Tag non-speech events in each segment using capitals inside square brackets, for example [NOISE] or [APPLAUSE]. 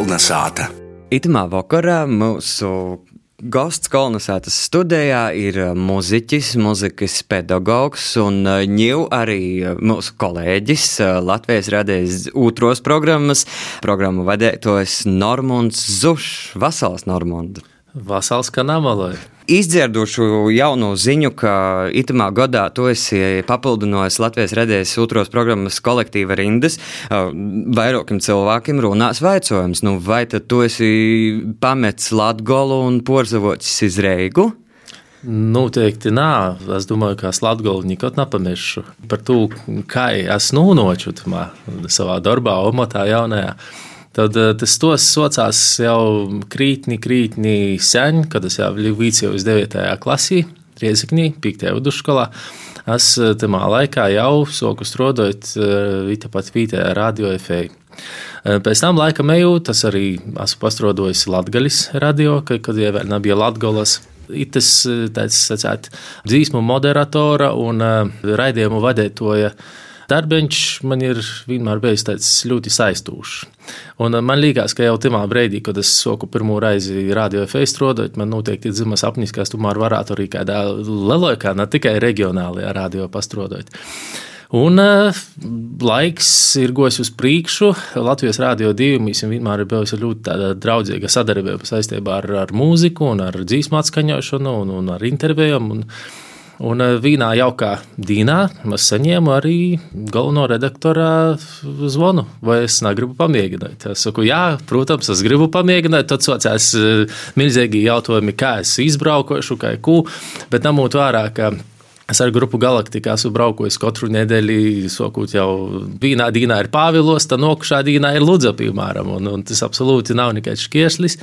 Kolnesāta. Itamā vakarā mūsu Gosts kolonizētas studijā ir muzeķis, muzikas pedagogs un ņū arī mūsu kolēģis Latvijas radējas otros programmas, programmu vadētājs Normunds Zušs. Vasals Normund! Vasals kanāmalai! Izdzirdušu jaunu ziņu, ka itamā gadā tu esi papildinājis Latvijas radējas otros programmas kolektīva rindas. Vairākiem cilvēkiem runās vaicojums, nu vai tad tu esi pametis Latgolu un porzavocis iz Reigu? Noteikti nē, es domāju, ka es Latviju nekad nepamešu par to, kā es nonācu savā darbā, omatā jaunajā. Tad tas tos socās jau krītni, krītni sen, kad es jau biju līdz 9. klasī, Rieziknī, 5. vidusskolā. Es tajā laikā jau soku strādājot tāpat Vītē radio efeju. Pēc tam laika eju, tas arī esmu pastrādājis Latvijas radio, kad jau vēl nebija Latvijas. Tas tāds sacēt, dzīsmu moderatora un raidījumu vadītoja darbiņš man ir vienmēr bijis ļoti saistošs. Un man liekas, ka jau tajā brīdī, kad es soku pirmo reizi radio efektu strādājot, man noteikti ir dzimis apnis, ka es tomēr varētu arī kādā lielākā, ne tikai reģionālajā radio pastrādājot. Un uh, laiks ir gojis uz priekšu. Latvijas Rādio 2 mums vienmēr ir bijusi ļoti draudzīga sadarbība saistībā ar, ar mūziku, ar dzīsmu atskaņošanu un, un ar intervijām. Un, Un vienā jaukā dīnā es saņēmu arī galveno redaktora zvanu, vai es negribu pamēģināt. Es saku, jā, protams, es gribu pamēģināt. Tad sākās milzīgi jautājumi, kā es izbraukošu, kā ko, bet ņemot vērā, ka Es ar grupu Galaktikā esmu braucis katru nedēļu, sokot jau vienā dīnā ir Pāvilos, tad nokušā dīnā ir Ludza, piemēram, un, un tas absolūti nav nekāds šķieslis.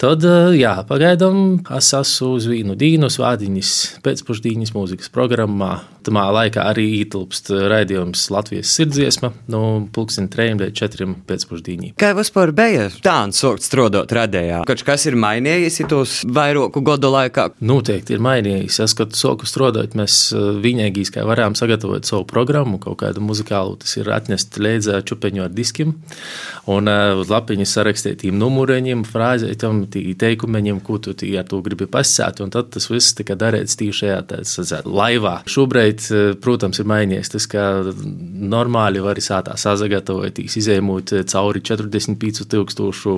Tad, jā, pagaidām es esmu uz vienu dienu svādiņas pēcpusdienas mūzikas programmā. Tamā laikā arī ietilpst raidījums Latvijas sirdsdziesma no pulksten 3 līdz 4 pēcpusdienī. Kā vispār bija tā un sākt strādāt radējā? Kaut kas ir mainījies tos vairāku gadu laikā? Noteikti ir mainījies. Es, kad sāku strādāt, mēs vienīgīs, kā varējām sagatavot savu programmu, kaut kādu muzikālu, tas ir atnest līdzi čupeņu ar diskiem un uz lapiņas sarakstītiem numuriņiem, frāzēm teikumiem, ko tu ar to gribi. Un tad tas viss tika darīts tieši šajā tādā laivā. Šobrīd, protams, ir mainījies tas, ka normāli var sātā sazagatavoties, izējumot cauri 45,000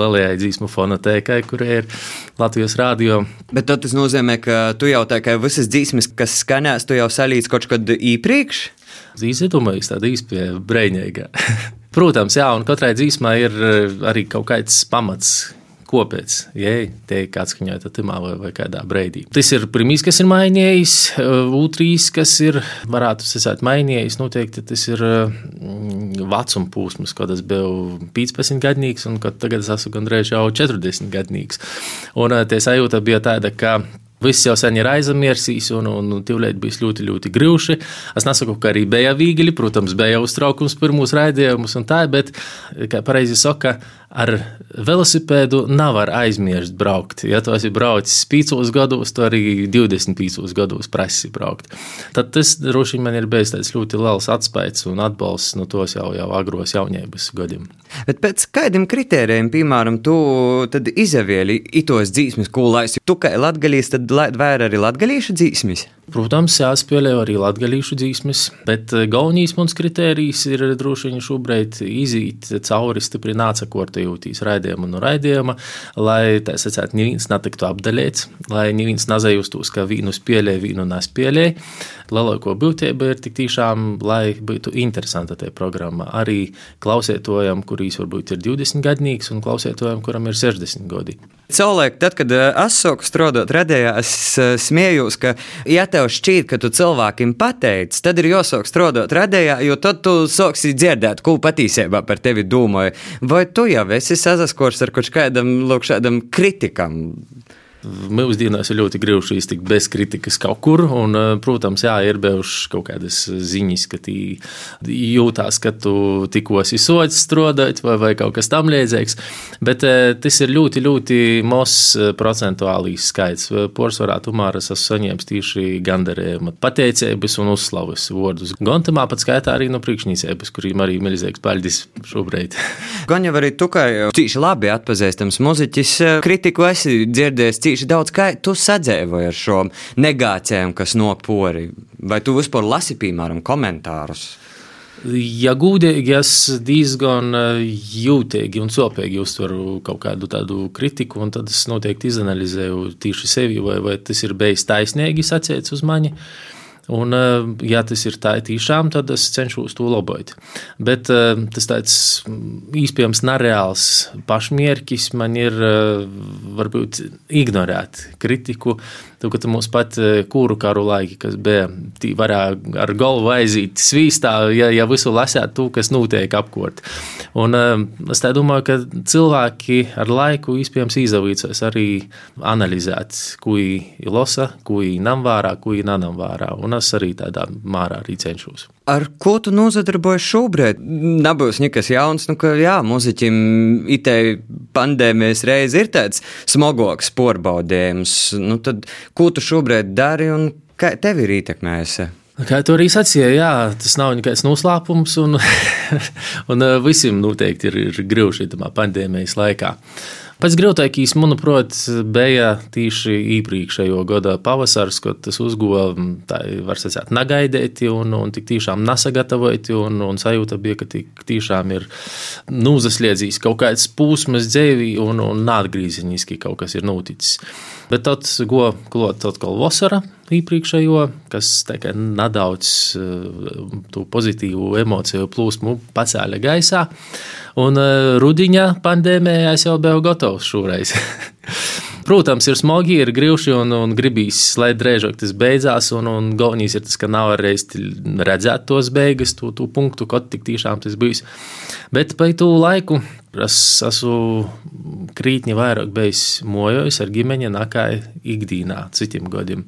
lielajai dzīsmu fonotēkai, kur ir Latvijas rādio. Bet tas nozīmē, ka tu jau tā kā visas dzīsmes, kas skanēs, tu jau salīdz kaut kad iepriekš? Zīmēs tāda īstenībā brīvīga. Protams, jā, un katrai dzīsmai ir arī kaut kāds pamats, kopēc, ja tiek atskaņota timā vai, vai kādā brīdī. Tas ir pirmīs, kas ir mainījis, otrīs, kas ir, varētu sacīt, mainījis, noteikti tas ir mm, vecuma posms, kad es biju 15 gadīgs un tagad es esmu gandrīz jau 40 gadīgs. Un tie sajūta bija tāda, ka Viss jau sen ir aizmirsīs, un, un, un tīvlēt bija ļoti, ļoti grūti. Es nesaku, ka arī bija viegli, protams, bija uztraukums pirmos raidījumus un tā, bet, kā pareizi saka, ar velosipēdu nevar aizmirst braukt. Ja tu esi braucis 5 gados, tu arī 25 gados prasi braukt. Tad tas droši vien man ir bijis ļoti liels atspējas un atbalsts no tos jau, jau agros jaunības gadiem. Bet pēc kādiem kritērijiem, piemēram, tu izavieli itos dzīsmes, ko laisi? Tu kā latgalīs, tad vairāk arī latgalīšu dzīsmes? Protams, jāspēlē arī latgalīšu dzīsmes, bet galvenais mums kritērijs ir droši vien šobrīd izīt cauri stipri nācakortējūtīs raidījuma un raidījuma, lai, tā sacēt, neviens netiktu apdaļēts, lai neviens nezajustos, ka vīnu spēlē, vīnu nespēlē. Lielāko būtība ir tik tiešām, lai būtu interesanta tie programma arī klausētojam, kurīs varbūt ir 20 gadnīgs un klausētojam, kuram ir 60 gadi. Cilvēki, tad, kad es sāku strādāt radījā, es smējos, ka, ja tev šķiet, ka tu cilvēkiem pateici, tad ir jāsāk strādāt radījā, jo tad tu sāksi dzirdēt, ko patiesībā par tevi domāju. Vai tu jau esi sazaskors ar kaut kādam, lūk, šādam kritikam? Mūsdienās ir ļoti grūti iztikt bez kritikas kaut kur. Un, eh, protams, jā, ir bijušas kaut kādas ziņas, ka jūtās, ka tu tikko esi sots strādājot vai, vai kaut kas tamlīdzīgs. Bet eh, tas ir ļoti, ļoti mazs eh, procentuālīs skaits. Porcelānā tomēr es esmu saņēmis tieši gandarījumu, pateicības un uzslavas vārdus. Gan tamā pat skaitā arī no priekšniecības, kuriem arī milzīgs paldies šobrīd. Gan jau arī tu, kā tīši labi atpazīstams muziķis, kritiku esi dzirdējis cīši daudz, kā tu sadzēvoji ar šo negācijām, kas nopori, vai tu vispār lasi, piemēram, komentārus? Ja gudīgi, es diezgan eh, jūtīgi un sopīgi uztveru kaut kādu tādu kritiku, un tad es noteikti izanalizēju tieši sevi, vai, vai tas ir bijis taisnīgi sacīts uz mani. Un, eh, ja tas ir tā tiešām, tad es cenšos to labot. Bet eh, tas tāds īstenībā nereāls pašmērķis man ir varbūt ignorēt kritiku Tu mums pat e, kūru karu laiki, kas bija, varēja ar galvu aiziet svīstā, ja, ja visu lasētu to, kas notiek apkort. Un e, es domāju, ka cilvēki ar laiku iespējams izavīcās arī analizēt, ko viņi lasa, ko viņi nam vārā, ko viņi nanam vārā. Un es arī tādā mārā arī cenšos. Ar ko tu nozadarbojies šobrīd? Nebūs nekas jauns, nu, ka jā, muzeķim itei pandēmijas reize ir tāds smagoks porbaudījums. Nu, tad, ko tu šobrīd dari un kā tevi ir ietekmējusi? Kā tu arī sacīji, jā, tas nav nekāds noslēpums, un, [LAUGHS] un visiem noteikti ir, ir grūti šajā pandēmijas laikā. Pats grūtākais, manuprāt, bija tieši iepriekšējo gada pavasars, kad tas uzguva, tā var sacīt, negaidēti un, un tik tiešām nesagatavoti, un, un sajūta bija, ka tik tiešām ir nūzasliedzījis kaut kāds pūsmas dzēvī un, un nātgrīziņiski kaut kas ir noticis. Bet tad go klāt atkal vasara, iepriekšējo, kas nedaudz eh, to pozitīvu emociju plūsmu pacēla gaisā. Un eh, rudiņa pandēmijā es jau biju gatavs šoreiz. [LAUGHS] Protams, ir smagi, ir grūti un, un gribīs, lai drēžāk tas beidzās. Un, un galvenais ir tas, ka nav reiz redzēt tos beigas, to, to punktu, kad tik tiešām tas bijis. Bet pa to laiku es esmu krītni vairāk bijis mojojis ar ģimeni nekā ikdienā citiem gadiem.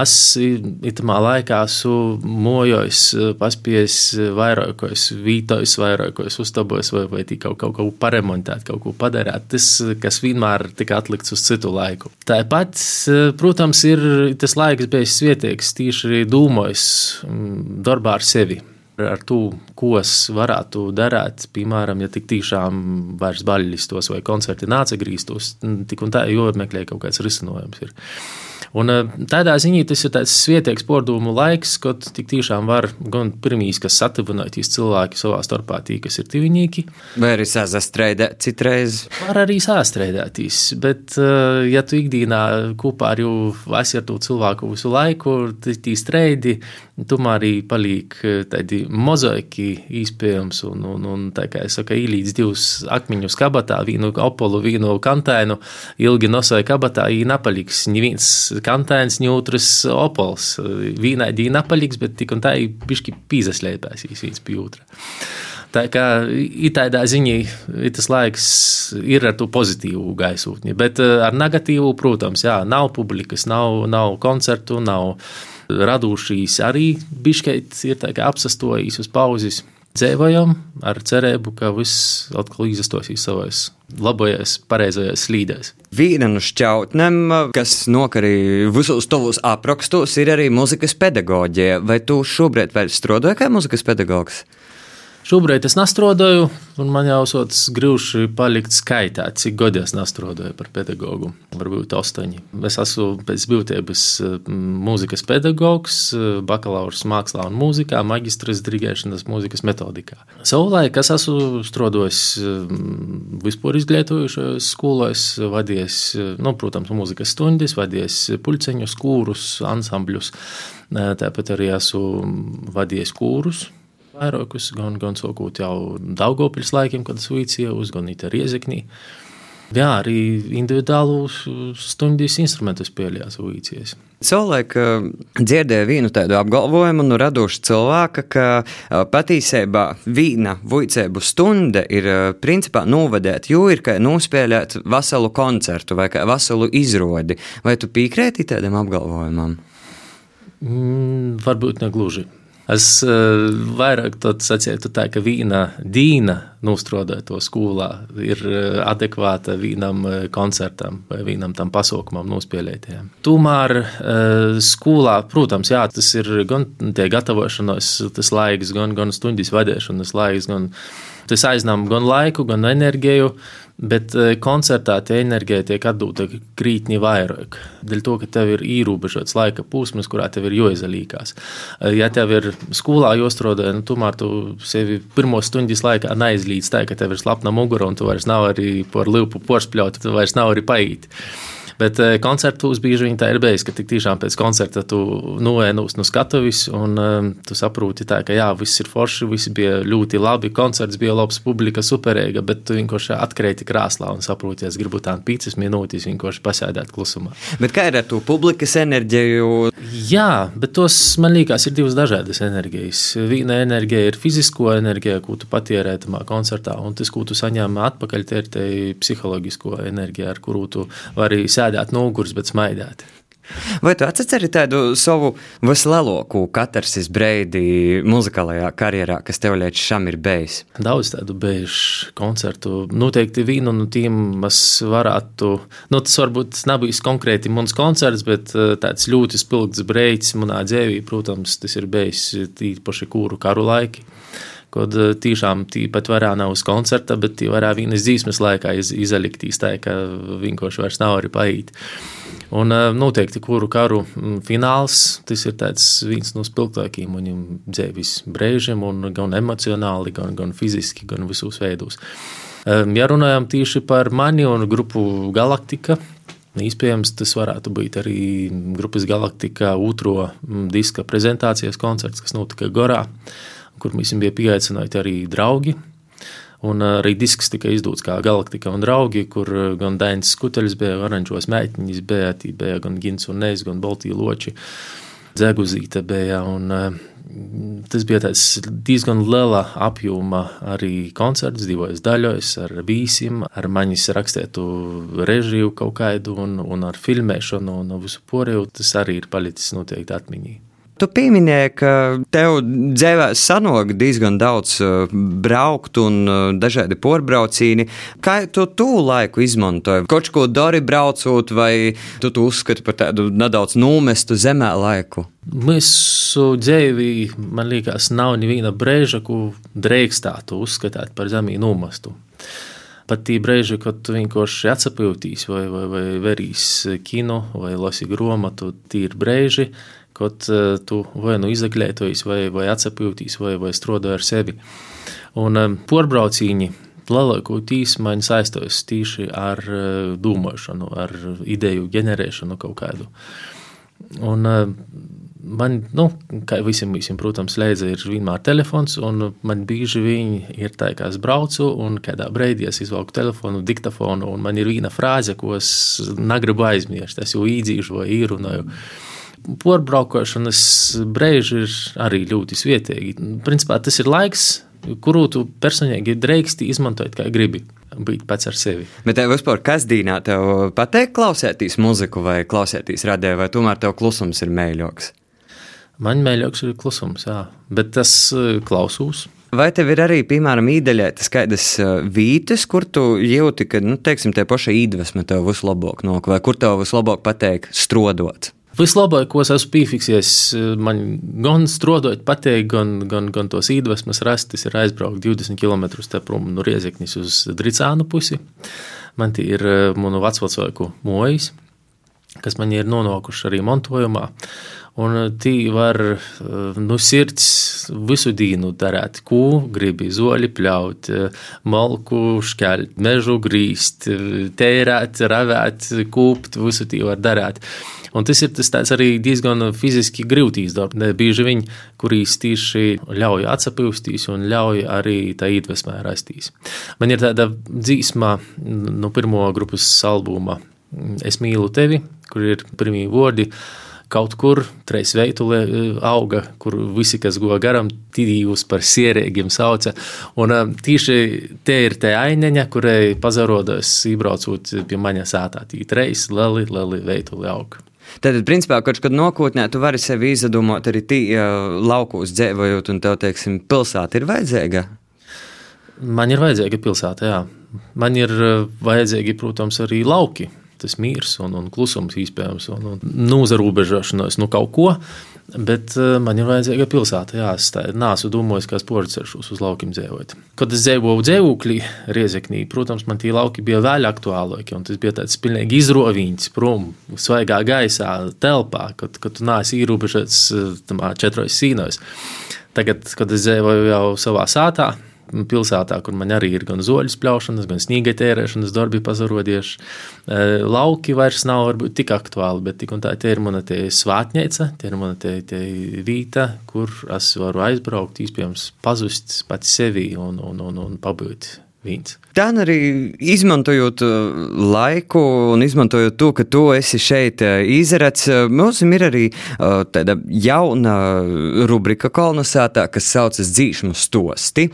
Es itamā laikā esmu mojojis, paspies vairākos vītojus, vairākos uztabos vai, vai kaut, kaut ko paremontēt, kaut ko padarīt. Tas, kas vienmēr tika atlikts uz citu laiku. Tāpat, protams, ir tas laiks bijis svietīgs, tīši dūmojis darbā ar sevi ar to, ko varētu darīt. Piemēram, ja tik tiešām vairs baļļistos vai koncerti nāca grīstos, tik un tā jāmeklē kaut kāds risinājums. Ir. Un eh, tādā ziņā tas ir tāds svietīgs pordumu laiks, kad tik tiešām var gan pirmīs, kas satavināties cilvēki savā starpā, tī, kas ir tivinieki. Vai arī sazastrēdēt citreiz? Var arī sastrēdētīs, bet eh, ja tu ikdienā kopā ar jau esi ar to cilvēku visu laiku, tī streidi, tomēr arī paliek eh, tādi mozaiki īspējams un, un, un tā kā es saku, īlīdz divus akmeņus kabatā, vienu opolu, vienu kantēnu, ilgi nosai kabatā, ī napaliks, neviens kantains, ņūtras opols. Vīnaidī napaliks, bet tik un tā ir bišķi pīzaslēpēsīs viens pie otra. Tā kā tādā ziņā, tas laiks ir ar to pozitīvu gaisotni, bet eh, ar negatīvu, protams, jā, nav publikas, nav, nav koncertu, nav radušīs arī bišķīt ir apsastojis uz pauzes dzīvojam ar cerību, ka viss atkal izastosīs savās labajās, pareizajās slīdēs. Viena no šķautnēm, kas nokarīja visos tavos aprakstos, ir arī muzikas pedagoģija. Vai tu šobrīd vēl strādāji kā muzikas pedagogs? Šobrīd es nestrādāju, un man jau sots grūti palikt skaitā, cik gadi es nestrādāju par pedagogu. Varbūt astoņi. Es esmu pēc būtības mūzikas pedagogs, bakalaurs mākslā un mūzikā, magistrs dirigēšanas mūzikas metodikā. Savulaik es esmu strādājis vispār izglītojušajos skolās, vadījis, nu, protams, mūzikas stundas, vadījis pulceņus, kūrus, ansambļus. Tāpat arī esmu vadījis kūrus vairākus, gan, gan sākot jau Daugopils laikiem, kad es vicēju uz, gan it Riezeknī. Jā, arī individuālu stundas instrumentus pielietojās Vīcijas. Cilvēk dzirdēja vienu tādu apgalvojumu no radoša cilvēka, ka patiesībā vīna vuicēbu stunda ir principā novadēt, jo ir kā nospēlēt veselu koncertu vai veselu izrodi. Vai tu piekrēti tādam apgalvojumam? Mm, varbūt ne gluži. Es uh, vairāk sacītu, tā, ka vīna dīna nostrodot to skolā ir uh, adekvāta vīnam uh, koncertam vai vīnam tam pasaukumam nospēlētajam. Tomēr skolā, protams, jā, tas ir gan tie gatavošanās, tas laiks, gan, gan stundis vadīšanas laiks, gan tas aizņem gan laiku, gan enerģiju. Bet e, koncertā tie enerģija tiek atdota krītni vairāk. Dēļ to, ka tev ir ierobežots laika posms, kurā tev ir jāizalīkās. E, ja tev ir skolā jāstrādā, nu, tomēr tu sevi pirmo stundas laikā neizlīdz tā, ka tev ir slapna mugura un tu vairs nav arī par lielu poršpļaut, tu vairs nav arī paīt. Bet eh, koncertos bieži vien tā ir bijis, ka tiešām pēc koncerta tu noēnūs no skatuves un um, tu saproti, tā, ka jā, viss ir forši, viss bija ļoti labi, koncerts bija labs, publika superīga, bet tu vienkārši atkrēti krāslā un saproti, es gribu tādu pīcis minūtes vienkārši pasēdēt klusumā. Bet kā ir ar to publikas enerģiju? Jā, bet tos man liekas ir divas dažādas enerģijas. Viena enerģija ir fizisko enerģija, ko tu patērē tamā koncertā, un tas, ko tu saņem atpakaļ, ir te psiholoģisko enerģiju, ar kuru tu vari sēdēt sēdēt nogurs, bet smaidēt. Vai tu atceries tādu savu vislielāko katarsis breidi muzikālajā karjerā, kas tev līdz šim ir bijis? Daudz tādu bijušu koncertu. Noteikti vienu no tiem es varētu, nu tas varbūt nav bijis konkrēti mans koncerts, bet eh, tāds ļoti spilgts breidis manā dzīvē, protams, tas ir bijis tīpaši kūru karu laiki kad eh, tiešām pat varā nav uz koncerta, bet varā vienas dzīsmes laikā iz, izaliktīs tā, ka vienkārši vairs nav arī paīt. Un eh, noteikti, kuru karu mm, fināls, tas ir viens no spilgtākajiem viņam dzīves brīžiem, gan emocionāli, gan, gan fiziski, gan visos veidos. Ja runājam tieši par mani un grupu Galaktika, Iespējams, tas varētu būt arī grupas Galaktika otro mm, diska prezentācijas koncerts, kas notika Gorā kur mums bija pieaicināti arī draugi. Un arī disks tika izdots kā Galaktika un draugi, kur gan Dainis Skuteļs bija, oranžos mēķiņas bija, bija gan Gins un Neis, gan Baltī loči, Dzeguzīte bija. Un, Tas bija diezgan liela apjoma arī koncerts, divos daļos, ar vīsiem, ar manis rakstētu režiju kaut kādu un, un ar filmēšanu un visu pārējo. Tas arī ir palicis noteikti atmiņā. Tu pieminēji, ka tev dzīvē sanāk diezgan daudz uh, braukt un uh, dažādi porbraucīni. Kā tu to laiku izmantoji? Kaut ko dari braucot, vai tu to uzskati par tādu nedaudz nomestu zemē laiku? Mūsu dzīvī, man liekas, nav neviena brīža, ko drīkstātu uzskatīt par zemī nomestu. Pat tī brīži, kad tu vienkārši atsapjūtīs, vai, vai, vai verīs kino, vai lasi grāmatu, tie ir brīži, kad uh, tu vai nu izdeklētojies, vai, vai atsapjūtīs, vai, vai strādāji ar sevi. Un um, porbraucīņi lielākoties man saistos tieši ar uh, domāšanu, ar ideju ģenerēšanu kaut kādu. Un, uh, man, nu, kā visiem, visiem, protams, slēdza ir vienmēr telefons, un man bieži viņi ir tā, ka es braucu, un kādā brīdī es izvelku telefonu, diktafonu, un man ir viena frāze, ko es negribu aizmirst. Es jau īdzīšu vai īrunāju. Mm porbraukošanas brīži ir arī ļoti svietīgi. Principā tas ir laiks, kuru tu personīgi drīksti izmantot kā gribi. Būt pats ar sevi. Bet tev vispār kas dīnā tev pateikt, klausēties muziku vai klausēties radē, vai tomēr tev klusums ir mēļoks? Man mēļoks ir klusums, jā, bet tas eh, klausos. Vai tev ir arī, piemēram, īdeļētas kādas eh, vītes, kur tu jūti, ka, nu, teiksim, te paša īdvesma tev vislabāk nok, vai kur tev vislabāk pateikt strodot? Vislabāk, ko es esmu piefiksējis, man gan strādājot, pateikt, gan, gan, gan tos iedvesmas rast, tas ir aizbraukt 20 km prom no Riezeknis uz Dricānu pusi. Man tie ir eh, manu vecvecāku mojas. kas man ir nonākuši arī montojumā. Un tī var nu, sirds visu dienu darīt, ko gribi, zoļi pļaut, malku šķelt, mežu grīst, tērēt, ravēt, kūpt, visu tī var darīt. Un tas ir tas arī diezgan fiziski grūtīs darbs. Bieži vien, kurīs tieši ļauj atsapūstīs un ļauj arī tā iedvesmē rastīs. Man ir tāda dzīsma no pirmo grupas albuma Es mīlu tevi, kur ir pirmie vārdi kaut kur treis veitulē eh, auga, kur visi, kas go garam, tīdījus par sierēgiem sauca. Un eh, tīši te ir te aineņa, kurai pazarodas ībraucot pie maņa sātā. Tī treis leli, leli veitulē auga. Tad, principā, kaut kad nākotnē tu vari sevi izdomāt arī tī, laukos dzīvojot, un tev, teiksim, pilsēta ir vajadzīga. Man ir vajadzīga pilsēta, jā. Man ir vajadzīgi, protams, arī lauki tas miers un, un klusums iespējams, un, un nozarūbežošanos nu kaut ko. Bet uh, man ir vajadzīga pilsēta. Jā, es neesmu domājis, kā sports uz laukiem dzīvot. Kad es dzīvoju dzīvoklī, Riezeknī, protams, man tie lauki bija vēl aktuālāki. Tas bija tāds pilnīgi izroviņš, prom, svaigā gaisā, telpā, kad, kad tu neesi ierobežots uh, četros sīnos. Tagad, kad es dzīvoju jau savā sātā, pilsētā, kur man arī ir gan zoļu spļaušanas, gan sniega tērēšanas darbi pazarodieši. E, lauki vairs nav varbūt tik aktuāli, bet tik un tā te ir mana te svātņēca, te ir mana te, te vīta, kur es varu aizbraukt, iespējams, pazust pats sevi un, un, un, un pabūt vīns. Tā arī izmantojot uh, laiku un izmantojot to, ka tu esi šeit uh, izredzes, uh, mums ir arī tāda jauna rubrika kolonizētā, kas saucas dzīšmu stosti.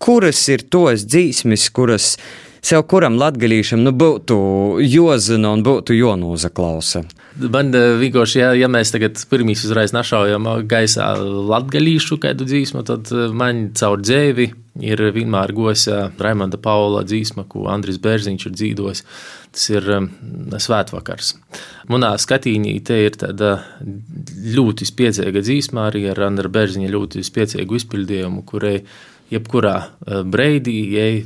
Kuras ir tos dzīsmis, kuras sev kuram latgalīšam nu, būtu jozina un būtu jonūzaklausa? Man vienkārši, ja, ja mēs tagad pirmīs uzreiz našaujam gaisā latgalīšu kādu dzīsmu, tad man caur dzēvi ir vienmēr gosa Raimonda Paula dzīsma, ko Andris Bērziņš ir dzīvojis. Tas ir svētvakars. Manā skatījumā te ir tāda ļoti spēcīga dzīsma, arī ar Andra Bērziņa ļoti spēcīgu izpildījumu, kurai jebkurā uh, breidī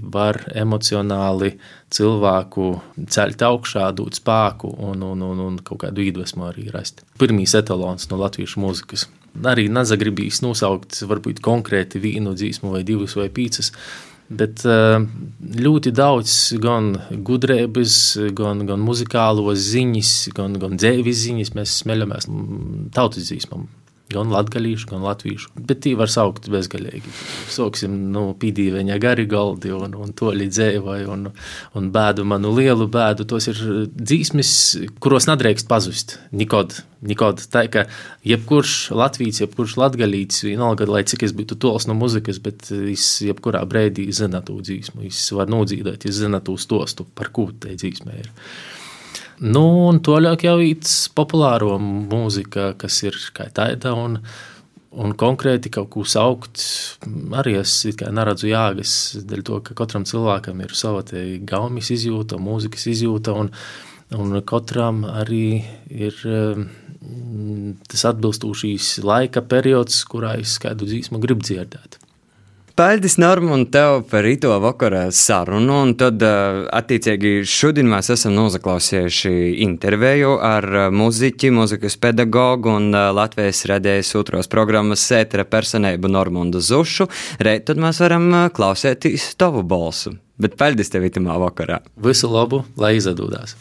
var emocionāli cilvēku ceļt augšā, dot spēku un, un, un, un kaut kādu iedvesmu arī rast. Pirmīs etalons no latviešu mūzikas arī nezagribīs nosaukt varbūt konkrēti vienu dzīsmu vai divas vai pīcis. Bet eh, ļoti daudz gan gudrības, gan, gan muzikālos ziņas, gan, gan dzīves ziņas mēs smeļamies tautas dzīsmām gan latviešu, gan latviešu. Bet tī var saukt bezgalīgi. Sāksim no nu, pīdīveņa gari galdi un, un to līdzēju, un, un bēdu manu lielu bēdu. Tos ir dzīsmis, kuros nedrīkst pazust. Nikod, nikod. Tā kā jebkurš latvijas, jebkurš latgalīts, vienalga, lai cik es būtu tols no muzikas, bet es jebkurā brīdī zina to dzīsmu. Es varu nodzīdēt, es zina to stostu, par ko tai dzīsmē ir. Nu, un toļāk jau ir populāro mūzika, kas ir kā tāda. Un, un konkrēti kaut ko saukt, arī es neredzu jēgas, dēļ to, ka katram cilvēkam ir sava gaumas izjūta, mūzikas izjūta, un, un katram arī ir mm, tas atbilstošīs laika periods, kurā es kādu dzīsmu gribu dzirdēt. Paldies, Norma, un tev par rīto vakarā sarunu. Un tad, eh, attiecīgi, šodien mēs esam noklausījuši interviju ar eh, muziķi, mūzikas pedagogu un eh, Latvijas radējas otros programmas sētera personību Normundu Zušu. Reit, tad mēs varam klausēties tavu balsu. Bet paldies tev itamā vakarā. Visu labu, lai izdodās!